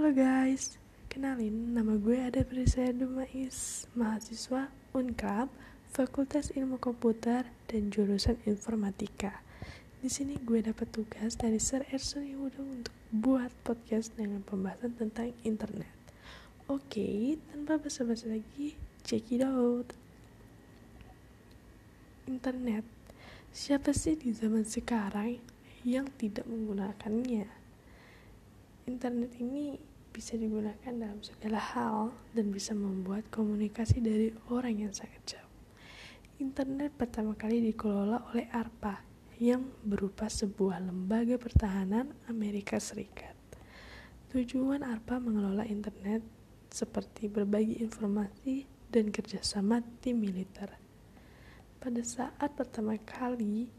Halo guys, kenalin nama gue ada Prisaya Dumais, mahasiswa Unkap, Fakultas Ilmu Komputer dan jurusan Informatika. Di sini gue dapat tugas dari Sir Erson Yehuda untuk buat podcast dengan pembahasan tentang internet. Oke, tanpa basa-basi lagi, check it out. Internet, siapa sih di zaman sekarang yang tidak menggunakannya? Internet ini bisa digunakan dalam segala hal dan bisa membuat komunikasi dari orang yang sangat jauh. Internet pertama kali dikelola oleh ARPA yang berupa sebuah lembaga pertahanan Amerika Serikat. Tujuan ARPA mengelola internet seperti berbagi informasi dan kerjasama tim militer. Pada saat pertama kali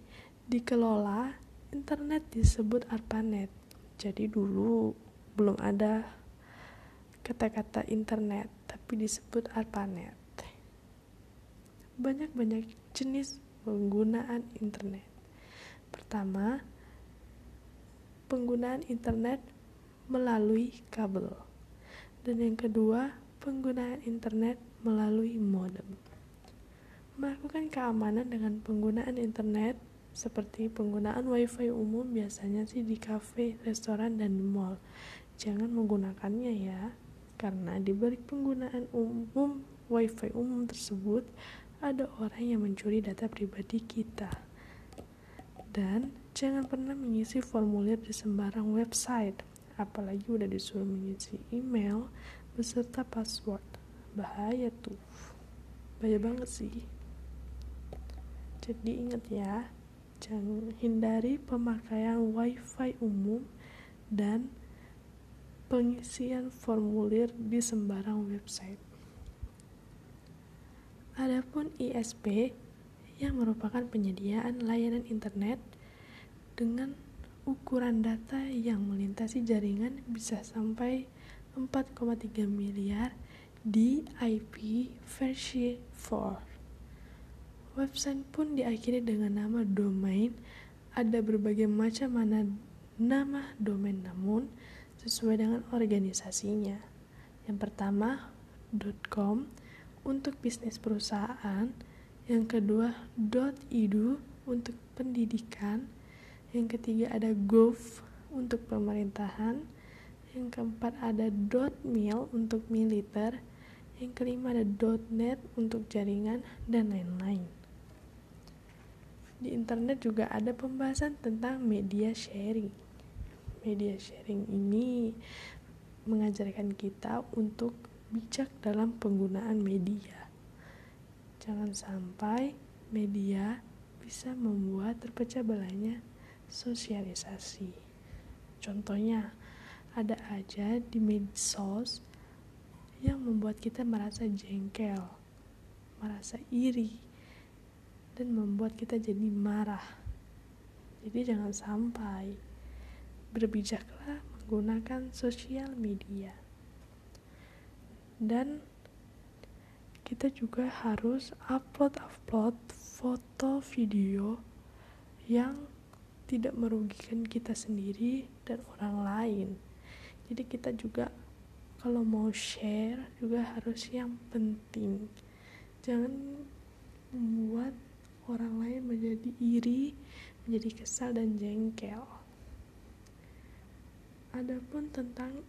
dikelola, internet disebut ARPANET jadi dulu belum ada kata-kata internet, tapi disebut ARPANET. Banyak-banyak jenis penggunaan internet. Pertama, penggunaan internet melalui kabel. Dan yang kedua, penggunaan internet melalui modem. Melakukan keamanan dengan penggunaan internet seperti penggunaan wifi umum biasanya sih di cafe, restoran, dan mall. Jangan menggunakannya ya, karena di balik penggunaan umum wifi umum tersebut ada orang yang mencuri data pribadi kita. Dan jangan pernah mengisi formulir di sembarang website, apalagi udah disuruh mengisi email beserta password. Bahaya tuh. Bahaya banget sih. Jadi ingat ya, Jangan hindari pemakaian WiFi umum dan pengisian formulir di sembarang website. Adapun ISP yang merupakan penyediaan layanan internet dengan ukuran data yang melintasi jaringan bisa sampai 4,3 miliar di IP versi 4. Website pun diakhiri dengan nama domain. Ada berbagai macam mana nama domain namun sesuai dengan organisasinya. Yang pertama, .com untuk bisnis perusahaan, yang kedua .edu untuk pendidikan, yang ketiga ada gov untuk pemerintahan, yang keempat ada .mil untuk militer, yang kelima ada .net untuk jaringan dan lain-lain. Di internet juga ada pembahasan tentang media sharing. Media sharing ini mengajarkan kita untuk bijak dalam penggunaan media. Jangan sampai media bisa membuat terpecah belahnya sosialisasi. Contohnya, ada aja di medsos yang membuat kita merasa jengkel, merasa iri, dan membuat kita jadi marah. Jadi jangan sampai berbijaklah menggunakan sosial media. Dan kita juga harus upload-upload foto video yang tidak merugikan kita sendiri dan orang lain. Jadi kita juga kalau mau share juga harus yang penting. Jangan membuat orang lain menjadi iri, menjadi kesal dan jengkel. Adapun tentang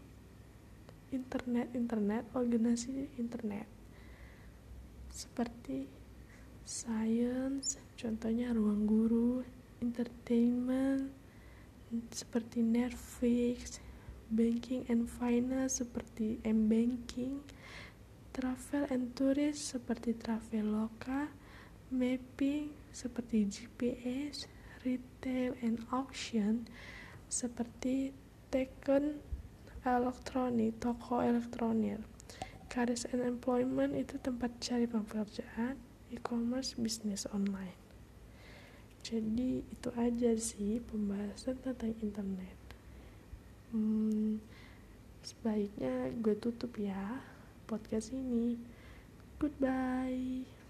internet-internet, organisasi internet. Seperti science, contohnya ruang guru, entertainment seperti Netflix, banking and finance seperti M-banking, travel and tourist seperti Traveloka, mapping seperti GPS, retail and auction seperti Tekken elektronik, toko elektronik. Careers and employment itu tempat cari pekerjaan, e-commerce, bisnis online. Jadi itu aja sih pembahasan tentang internet. Hmm, sebaiknya gue tutup ya podcast ini. Goodbye.